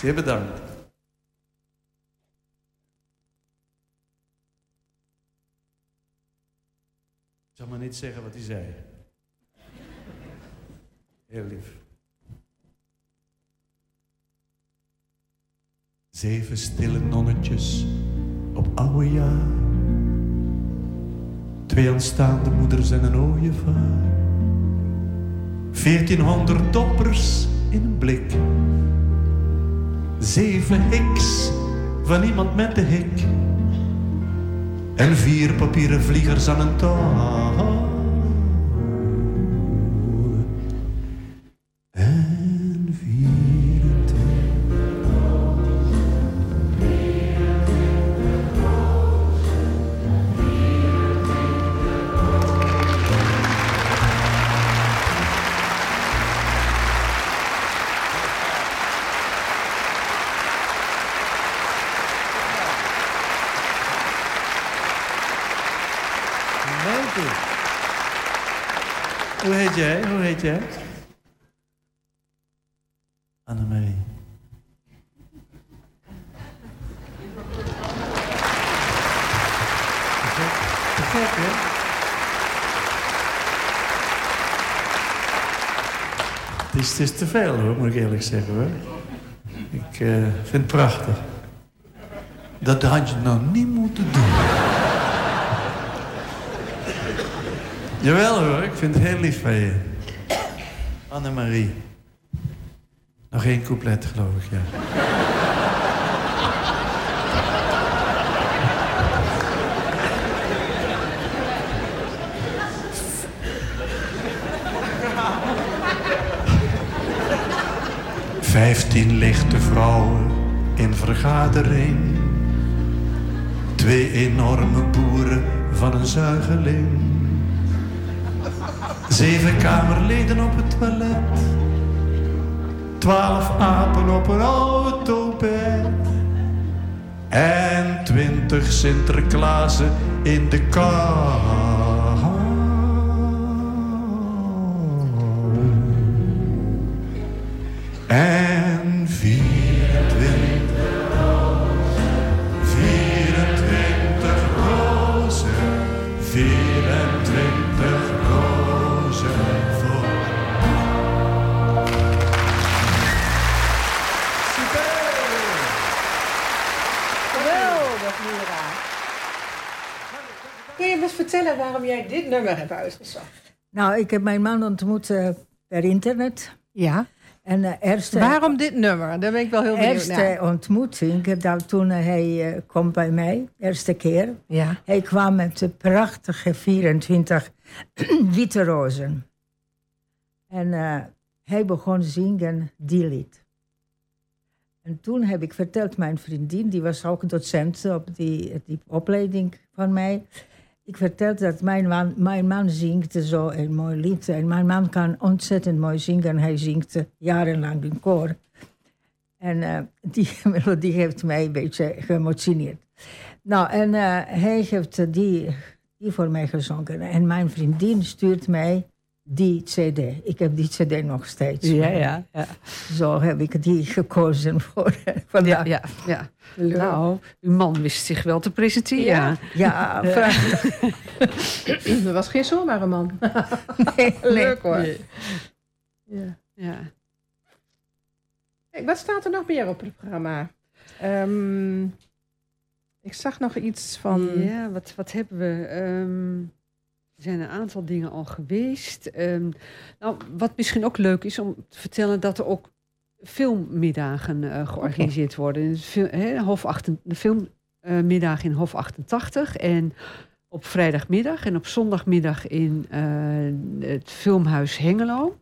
Zeer bedankt. Ik zal maar niet zeggen wat hij zei. Heel lief. Zeven stille nonnetjes op oude jaar. Twee aanstaande moeders en een ooievaar. Veertienhonderd doppers in een blik. Zeven hiks van iemand met de hik. En vier papieren vliegers aan een touw. Het is te veel, hoor, moet ik eerlijk zeggen, hoor. Ik eh, vind het prachtig. Dat had je nou niet moeten doen. Jawel hoor, ik vind het heel lief van je. Annemarie. Nog één couplet, geloof ik, ja. Vijftien lichte vrouwen in vergadering. Twee enorme boeren van een zuigeling. Zeven kamerleden op het toilet. Twaalf apen op een autobed. En twintig Sinterklaasen in de kou. Vertellen waarom jij dit nummer hebt uitgezocht? Nou, ik heb mijn man ontmoet eh, per internet. Ja. En eerste, Waarom dit nummer? Daar ben ik wel heel benieuwd eerste naar. ontmoeting, dat toen hij eh, kwam bij mij, eerste keer. Ja. Hij kwam met de prachtige 24 witte rozen. En eh, hij begon zingen die lied. En toen heb ik verteld, mijn vriendin, die was ook docent op die, die opleiding van mij. Ik vertelde dat mijn man, mijn man zingt zo een mooi lied. En mijn man kan ontzettend mooi zingen. Hij zingt jarenlang in koor. En eh, die melodie heeft mij een beetje geëmotioneerd. Nou, en eh, hij heeft die, die voor mij gezongen. En mijn vriendin stuurt mij die cd. Ik heb die cd nog steeds. Ja, ja, ja. Zo heb ik die gekozen voor Ja, vandaag. ja, ja. Nou, uw man wist zich wel te presenteren. Ja. Ja, vraag. Dat was geen zomaar een man. Nee. Leuk hoor. Nee. Ja. Ja. Kijk, wat staat er nog meer op het programma? Ehm, ik zag nog iets van... Ja, wat, wat hebben we? Ehm, er zijn een aantal dingen al geweest. Ehm, nou, wat misschien ook leuk is om te vertellen dat er ook filmmiddagen eh, georganiseerd worden. In het fil- hè, Hof 8, de filmmiddag in Hof 88 en op vrijdagmiddag en op zondagmiddag in eh, het filmhuis Hengelo.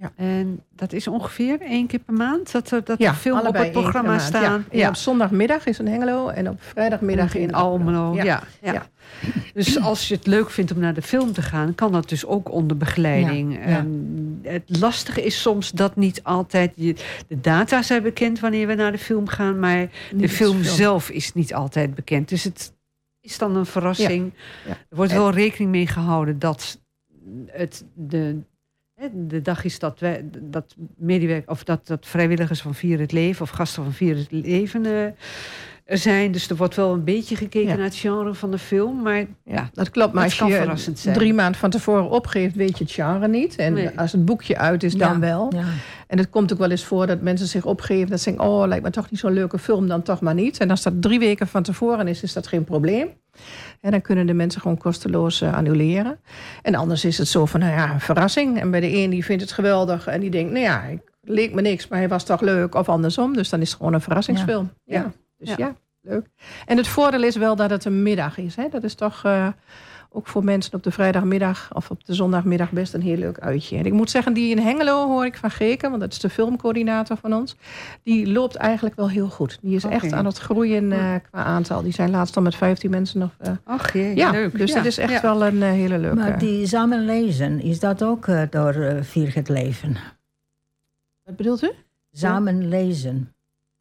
Ja. En dat is ongeveer één keer per maand dat er dat ja, er film op het programma staan. Ja. Ja, Op zondagmiddag is in Hengelo en op vrijdagmiddag in in Almelo. Ja. Ja. Dus als je het leuk vindt om naar de film te gaan, kan dat dus ook onder begeleiding. En het lastige is soms dat niet altijd je, de data zijn bekend wanneer we naar de film gaan, maar de film film. zelf is niet altijd bekend. Dus het is dan een verrassing. Er wordt wel rekening mee gehouden dat het de, de dag is dat, wij, dat medewerk, of dat, dat vrijwilligers van Vier het Leven of gasten van Vier het Leven eh, er zijn. Dus er wordt wel een beetje gekeken Ja. naar het genre van de film. Maar Ja, dat klopt. Maar Het als kan je verrassend zijn. drie maanden van tevoren opgeeft, weet je het genre niet. En Nee. als het boekje uit is, dan Ja, wel. Ja. En het komt ook wel eens voor dat mensen zich opgeven. Dat ze denken, oh, lijkt me toch niet zo'n leuke film, dan toch maar niet. En als dat drie weken van tevoren is, is dat geen probleem. En dan kunnen de mensen gewoon kosteloos eh, annuleren. En anders is het zo van, nou ja, een verrassing. En bij de een die vindt het geweldig en die denkt, nou ja, ik leek me niks, maar hij was toch leuk. Of andersom. Dus dan is het gewoon een verrassingsfilm. Ja. Ja. Dus Ja. ja. leuk. En het voordeel is wel dat het een middag is. Hè? Dat is toch eh, ook voor mensen op de vrijdagmiddag of op de zondagmiddag best een heel leuk uitje. En ik moet zeggen, die in Hengelo hoor ik van Geken, want dat is de filmcoördinator van ons. Die loopt eigenlijk wel heel goed. Die is Oké. echt aan het groeien eh, qua aantal. Die zijn laatst al met 15 mensen nog. eh, ach jee, ja, leuk. dus ja. dat is echt ja. wel een eh, hele leuke. Maar die samen lezen, is dat ook door eh, Vier het Leven? Wat bedoelt u? Samen lezen.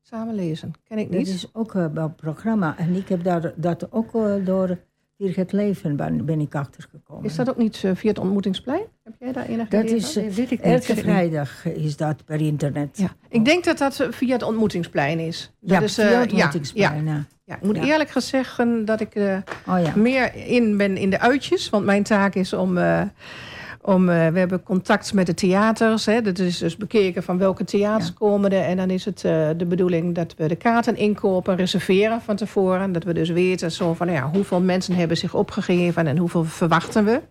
Samen lezen. Ken ik Dat niet. is ook een uh, programma. En ik heb daar, dat ook door Vier het Leven ben, ben ik achtergekomen. Is dat ook niet eh, via het ontmoetingsplein? Heb jij daar enig Dat idee is, van? eh, Nee, weet ik Elke niet. vrijdag is dat per internet. Ja, ik denk dat dat eh, via het ontmoetingsplein is. Dat Ja, is, eh, via het ontmoetingsplein, ja, ja. ja, ik moet Ja. eerlijk gezegd zeggen dat ik eh, Oh ja. meer in ben in de uitjes. Want mijn taak is om. eh, om eh, we hebben contact met de theaters. Hè. Dat is dus bekeken van welke theaters Ja. komen er. En dan is het eh, de bedoeling dat we de kaarten inkopen, reserveren van tevoren. Dat we dus weten zo van nou ja, hoeveel mensen hebben zich opgegeven en hoeveel verwachten we.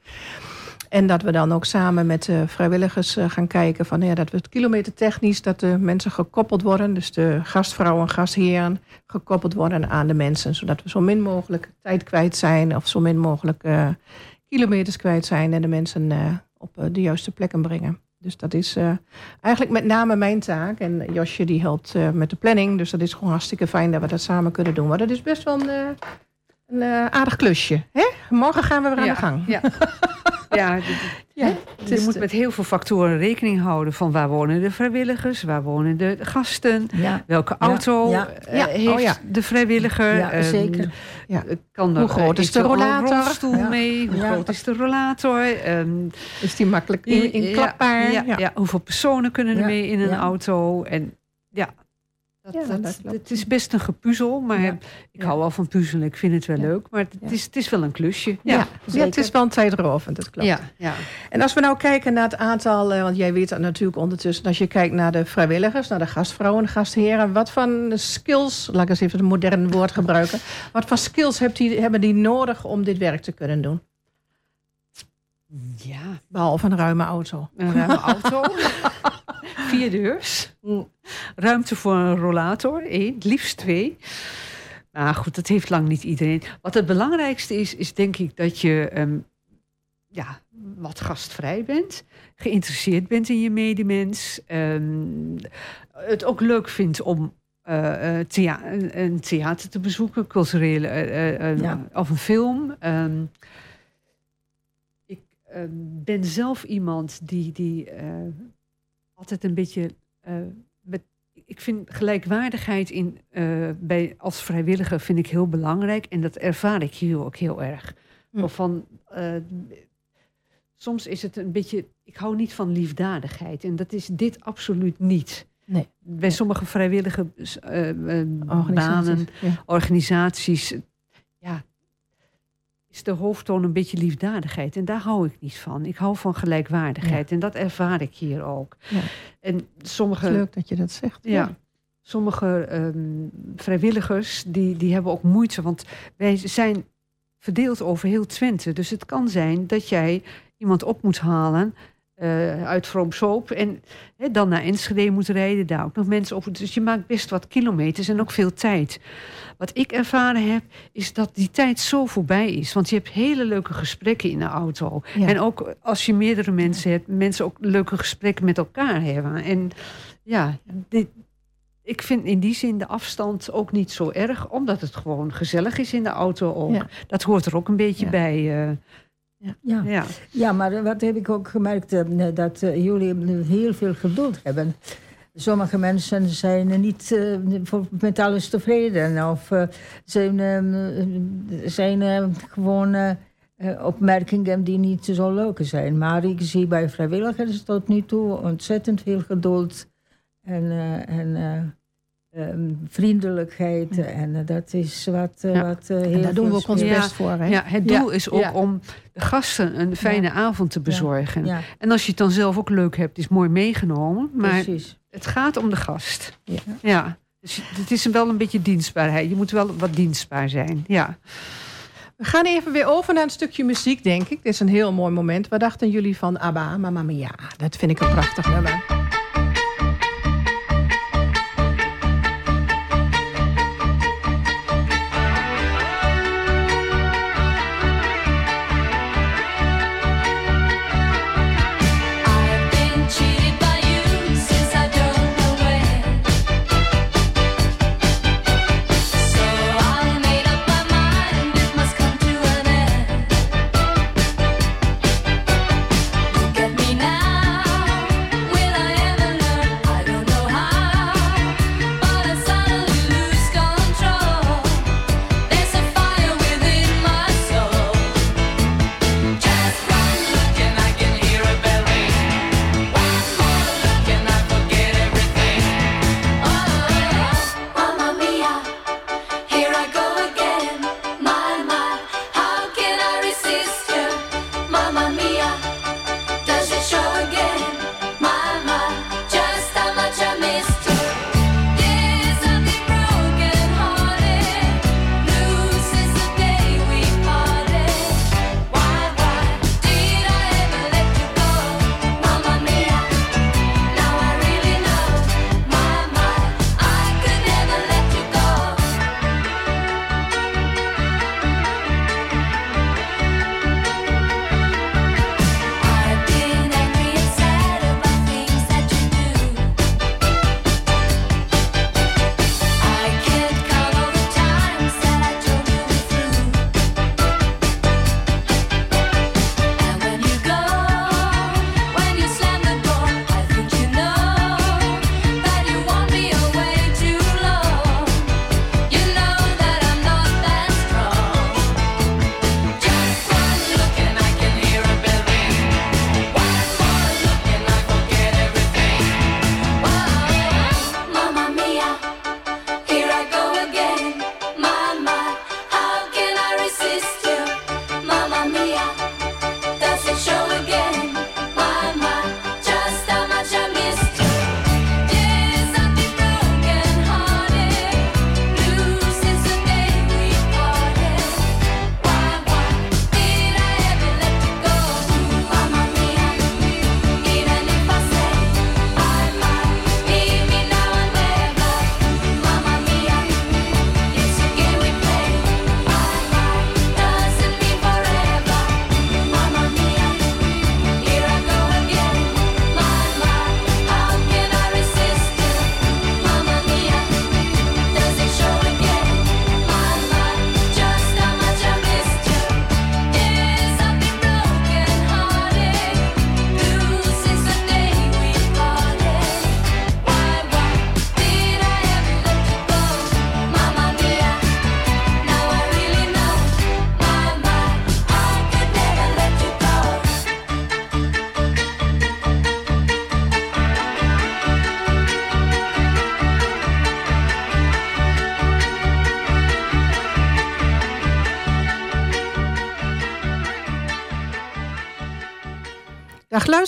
En dat we dan ook samen met de vrijwilligers eh, gaan kijken van ja, dat we het kilometertechnisch, dat de mensen gekoppeld worden. Dus de gastvrouwen en gastheren gekoppeld worden aan de mensen. Zodat we zo min mogelijk tijd kwijt zijn of zo min mogelijk kilometers kwijt zijn en de mensen op eh, de juiste plekken brengen. Dus dat is eh, eigenlijk met name mijn taak. En Josje die helpt eh, met de planning. Dus dat is gewoon hartstikke fijn dat we dat samen kunnen doen. Maar dat is best wel een, een eh, aardig klusje. Hè? Morgen gaan we weer aan ja, de gang. Ja, ja, Ja, je is moet de- met heel veel factoren rekening houden van waar wonen de vrijwilligers, waar wonen de gasten, Ja. welke auto eh, heeft oh ja. de vrijwilliger. Ja, Ehm, zeker. Ja. Kan er, Hoe groot eh, is de een rollator? rolstoel Ja. mee? Hoe groot is de rollator? Ehm, Is die makkelijk in, inklapbaar? Ja, ja, hoeveel personen kunnen er mee in een auto? En ja, dat, Ja, dat, dat klopt. het is best een gepuzzel, maar Ja. ik hou wel van puzzelen. Ik vind het wel Ja. leuk, maar het, is, het is wel een klusje. Ja, het is wel een tijdrovend, dat klopt. ja, ja. En als we nou kijken naar het aantal, eh, want jij weet dat natuurlijk ondertussen, als je kijkt naar de vrijwilligers, naar de gastvrouwen en gastheren, wat voor skills, laat ik eens even een modern woord gebruiken, wat voor skills hebt die, hebben die nodig om dit werk te kunnen doen? Ja. Behalve een ruime auto. Een ruime auto. Vier deurs. Ruimte voor een rollator. één, het liefst twee. Maar goed, dat heeft lang niet iedereen. Wat het belangrijkste is, is denk ik dat je ehm, ja, wat gastvrij bent. Geïnteresseerd bent in je medemens. ehm, het ook leuk vindt om thea- een- theater te bezoeken. Culturele, eh, Ja. of een film. Ehm, ik ehm, ben zelf iemand die, die eh, altijd een beetje. eh, met, ik vind gelijkwaardigheid in, eh, bij, als vrijwilliger vind ik heel belangrijk. En dat ervaar ik hier ook heel erg. Hm. Van, soms is het een beetje. Ik hou niet van liefdadigheid. En dat is dit absoluut niet. Nee. Bij sommige vrijwillige banen Organisaties. Ja. organisaties, ja, is de hoofdtoon een beetje liefdadigheid. En daar hou ik niet van. Ik hou van gelijkwaardigheid. En dat ervaar ik hier ook. Ja. En sommige, leuk dat je dat zegt. ja, sommige ehm, vrijwilligers, die, die hebben ook moeite. Want wij zijn verdeeld over heel Twente. Dus het kan zijn dat jij iemand op moet halen eh, uit Vroomsoop. En dan naar Enschede moet rijden, daar ook nog mensen op. Dus je maakt best wat kilometers en ook veel tijd. Wat ik ervaren heb, is dat die tijd zo voorbij is. Want je hebt hele leuke gesprekken in de auto. Ja. En ook als je meerdere mensen hebt, mensen ook leuke gesprekken met elkaar hebben. En ja, dit, ik vind in die zin de afstand ook niet zo erg, omdat het gewoon gezellig is in de auto ook. Ja. Dat hoort er ook een beetje Ja. bij. eh, Ja. ja. ja, maar wat heb ik ook gemerkt, eh, dat eh, jullie heel veel geduld hebben. Sommige mensen zijn niet eh, voor- met alles tevreden. Of eh, zijn, eh, zijn eh, gewoon eh, eh, opmerkingen die niet zo leuk zijn. Maar ik zie bij vrijwilligers tot nu toe ontzettend veel geduld en, eh, en eh, ehm, vriendelijkheid. En dat is wat, Ja. wat heel En daar doen we ook ons best voor. Hè? Ja, het doel Ja, is ook ja. om de gasten een fijne avond te bezorgen. Ja, En als je het dan zelf ook leuk hebt, is mooi meegenomen. Maar precies. Het gaat om de gast. Ja. Ja. Dus het is wel een beetje dienstbaarheid. Je moet wel wat dienstbaar zijn. Ja. We gaan even weer over naar een stukje muziek, denk ik. Dit is een heel mooi moment. Wat dachten jullie van ABBA, Mamma Mia? Dat vind ik een prachtig nummer.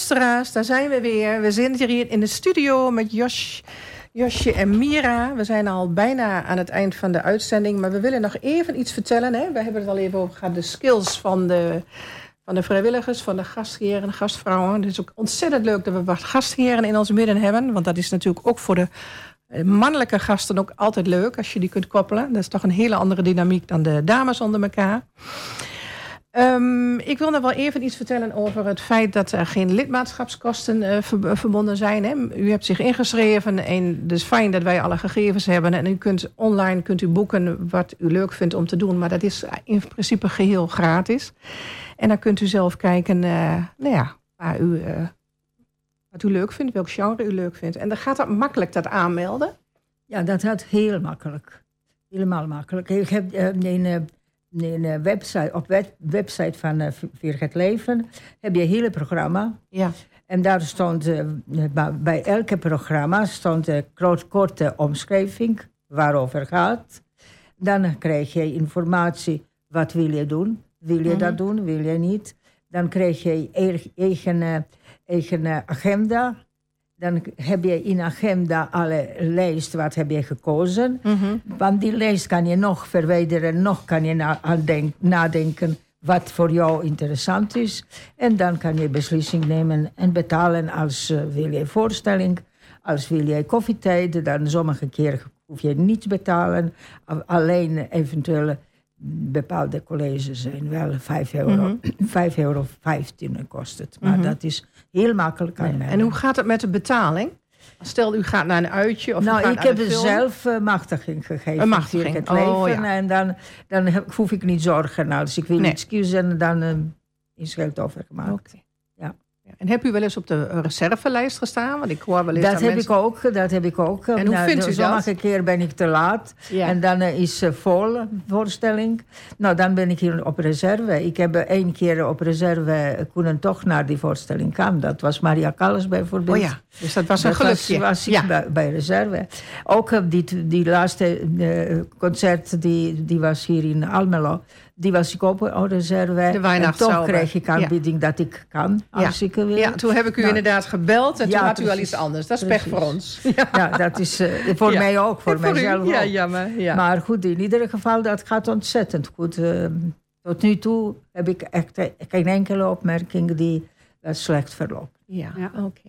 Luisteraars, daar zijn we weer. We zitten hier in de studio met Jos, Josje en Mira. We zijn al bijna aan het eind van de uitzending, maar we willen nog even iets vertellen. Hè? We hebben het al even over gehad, de skills van de, van de vrijwilligers, van de gastheren en gastvrouwen. Het is ook ontzettend leuk dat we wat gastheren in ons midden hebben, want dat is natuurlijk ook voor de eh, mannelijke gasten ook altijd leuk als je die kunt koppelen. Dat is toch een hele andere dynamiek dan de dames onder elkaar. Ehm, ik wil nog wel even iets vertellen over het feit dat er geen lidmaatschapskosten eh, ver- verbonden zijn. Hè. U hebt zich ingeschreven en is fijn dat wij alle gegevens hebben. En u kunt online kunt u boeken wat u leuk vindt om te doen. Maar dat is in principe geheel gratis. En dan kunt u zelf kijken eh, nou ja, waar u, eh, wat u leuk vindt, welk genre u leuk vindt. En dan gaat dat makkelijk dat aanmelden. Ja, dat gaat heel makkelijk. Helemaal makkelijk. Ik heb een, een website, op web, website van eh, Vier het Leven heb je een hele programma. Ja. En daar stond eh, bij- elke programma stond een groot, korte omschrijving waarover het gaat. Dan krijg je informatie, wat wil je doen? Wil je dat doen, wil je niet? Dan krijg je eigen, eigen, eh, eh, agenda. Dan heb je in agenda alle lijst, wat heb je gekozen. Want die lijst kan je nog verwijderen, nog kan je na- nadenken wat voor jou interessant is. En dan kan je beslissing nemen en betalen als eh, wil je voorstelling, als wil je koffietijd. Dan sommige keer hoef je niets betalen. A- Alleen eventueel bepaalde colleges zijn wel 5 euro. 5 euro 15 kost het. Maar dat is heel makkelijk aan En hoe gaat het met de betaling? Stel, u gaat naar een uitje of nou, ik heb film. zelf eh, machtiging gegeven. Een machtiging, het oh, leven. ja. En dan, dan heb- hoef ik niet zorgen. Nou, als ik wil Nee. iets kiezen, dan eh, is geld overgemaakt. Oké. En heb u wel eens op de eh, reservelijst gestaan? Want ik hoor wel eens Dat dat heb mensen... ik ook. Dat heb ik ook. En hoe Nou, vindt u dat? Sommige keer ben ik te laat. Ja. En dan eh, is uh, vol voorstelling. Nou, dan ben ik hier op reserve. Ik heb eh, één keer op reserve eh, kunnen toch naar die voorstelling gaan. Dat was Maria Callas bijvoorbeeld. Oh ja, dus dat was een Dat gelukje. was ik ja. bij, bij reserve. Ook eh, die, die laatste eh, concert, die, die was hier in Almelo. Die was ik ook op reserve. De en toch kreeg ik Ja. aanbieding dat ik kan, als ik wil. ja, toen heb ik u Nou, inderdaad gebeld en ja, toen had u al iets anders. Dat is pech voor ons. Ja, dat is eh, voor Ja. mij ook, voor u? mijzelf Ja, ook. jammer. Ja. Maar goed, in ieder geval, dat gaat ontzettend goed. Eh, tot nu toe heb ik echt eh, geen enkele opmerking die eh, slecht verloopt. Ja. Ja. oké.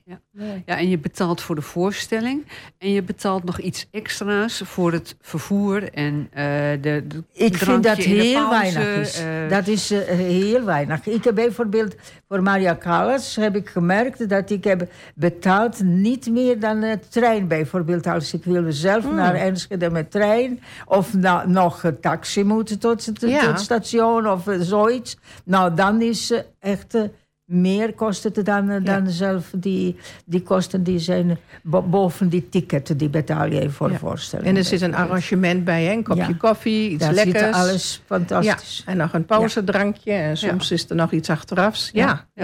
Ja. En je betaalt voor de voorstelling. En je betaalt nog iets extra's voor het vervoer en eh, de, de Ik vind dat heel pauze, weinig is. eh, dat is eh, heel weinig. Ik heb bijvoorbeeld voor Maria Callas heb ik gemerkt dat ik heb betaald niet meer dan de trein. Bijvoorbeeld als ik wilde zelf Hmm. naar Enschede met trein of na- nog een taxi moeten tot het, Ja. tot het station of zoiets. Nou, dan is echt meer kost het dan, eh, dan zelf die, die kosten die zijn bo- boven die ticket die betaal je voor Ja. voorstelling. En er zit een arrangement bij, hè? een kopje Ja. koffie, iets Daar lekkers. zit alles fantastisch. Ja, en nog een pauzedrankje. En soms is er nog iets achterafs. Ja, Ja, ja.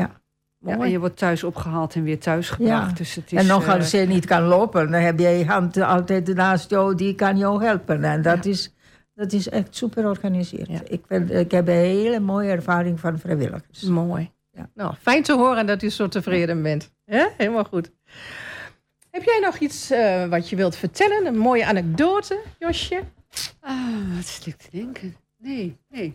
ja, en mooi. je wordt thuis opgehaald en weer thuis gebracht. Ja. Dus het is, en nog eh, als je niet kan lopen, dan heb je je hand altijd naast jou, die kan jou helpen. En dat, is, dat is echt super georganiseerd. Ja. Ik, vind, ik heb een hele mooie ervaring van vrijwilligers. Mooi. Ja. Nou, fijn te horen dat u zo tevreden bent. Hè? Helemaal goed. Heb jij nog iets eh, wat je wilt vertellen? Een mooie anekdote, Josje? Ah, wat te denken? Nee, nee.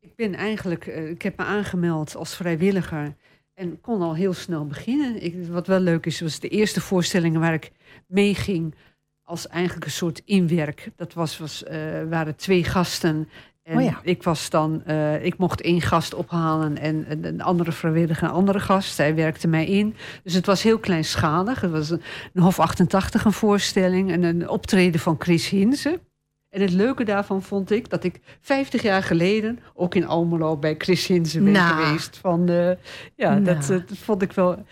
Ik ben eigenlijk, eh, ik heb me aangemeld als vrijwilliger en kon al heel snel beginnen. Ik, wat wel leuk is, was de eerste voorstellingen waar ik meeging als eigenlijk een soort inwerk. Dat was, was, eh, waren twee gasten. En Oh ja. ik was dan, eh, ik mocht één gast ophalen en een, andere vrijwilliger een andere gast. Zij werkte mij in. Dus het was heel kleinschalig. Het was een, een Hof 88 een voorstelling en een optreden van Chris Hinze. En het leuke daarvan vond ik dat ik 50 jaar geleden ook in Almelo bij Chris Hinze ben Nou. geweest. Van, eh, ja, dat, Nou. eh, dat vond ik wel.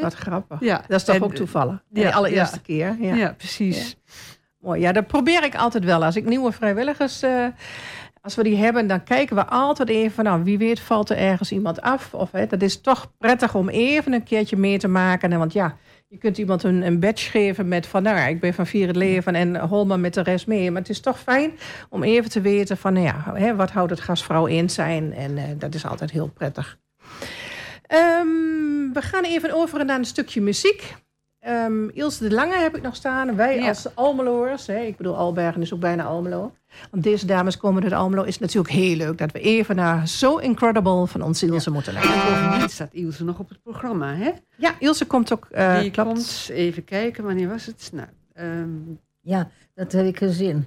Wat grappig. Ja, Dat is toch en, ook toevallig? ja, de allereerste ja. keer. Ja. Ja, precies. Ja, dat probeer ik altijd wel. Als ik nieuwe vrijwilligers, eh, als we die hebben, dan kijken we altijd even van, nou, wie weet valt er ergens iemand af. Of hè, dat is toch prettig om even een keertje mee te maken. En, want ja, je kunt iemand een, een badge geven met van, nou, ik ben van Vier het Leven en hol maar met de rest mee. Maar het is toch fijn om even te weten van, nou ja, hè, wat houdt het gastvrouw in zijn? En eh, dat is altijd heel prettig. Ehm, we gaan even over naar een stukje muziek. Ehm, Ilse de Lange heb ik nog staan. Wij Ja. als Almeloers. Hè, ik bedoel, Albergen is ook bijna Almelo. Want deze dames komen uit Almelo. Is natuurlijk heel leuk dat we even naar So Incredible van onze Ilse moeten En luisteren. bovendien staat Ilse nog op het programma, hè? Ja, Ilse komt ook. eh Die klopt. komt, even kijken, wanneer was het? Nou, ehm, Ja, dat heb ik gezien.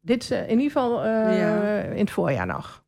Dit eh, in ieder geval eh, Ja. in het voorjaar nog.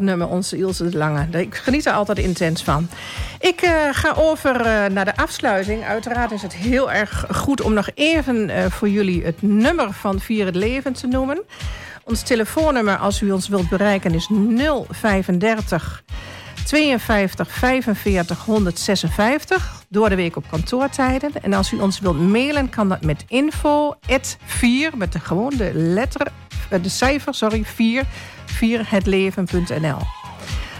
Nummer, onze Ilse de Lange. Ik geniet er altijd intens van. Ik eh, ga over eh, naar de afsluiting. Uiteraard is het heel erg goed om nog even eh, voor jullie het nummer van Vier het Leven te noemen. Ons telefoonnummer, als u ons wilt bereiken, is 035 52 45 156. Door de week op kantoortijden. En als u ons wilt mailen, kan dat met info 4 met de gewoon de letter, de cijfer, sorry, 4, 4hetleven.nl.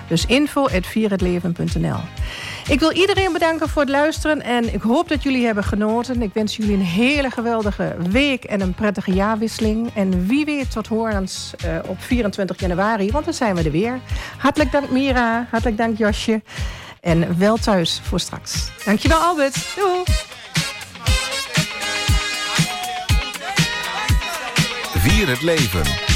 Dus info 4hetleven.nl. Ik wil iedereen bedanken voor het luisteren en ik hoop dat jullie hebben genoten. Ik wens jullie een hele geweldige week en een prettige jaarwisseling. En wie weet tot horens eh, op 24 januari, want dan zijn we er weer. Hartelijk dank Mira, hartelijk dank Josje. En wel thuis voor straks. Dankjewel Albert. Doei. Vier het leven.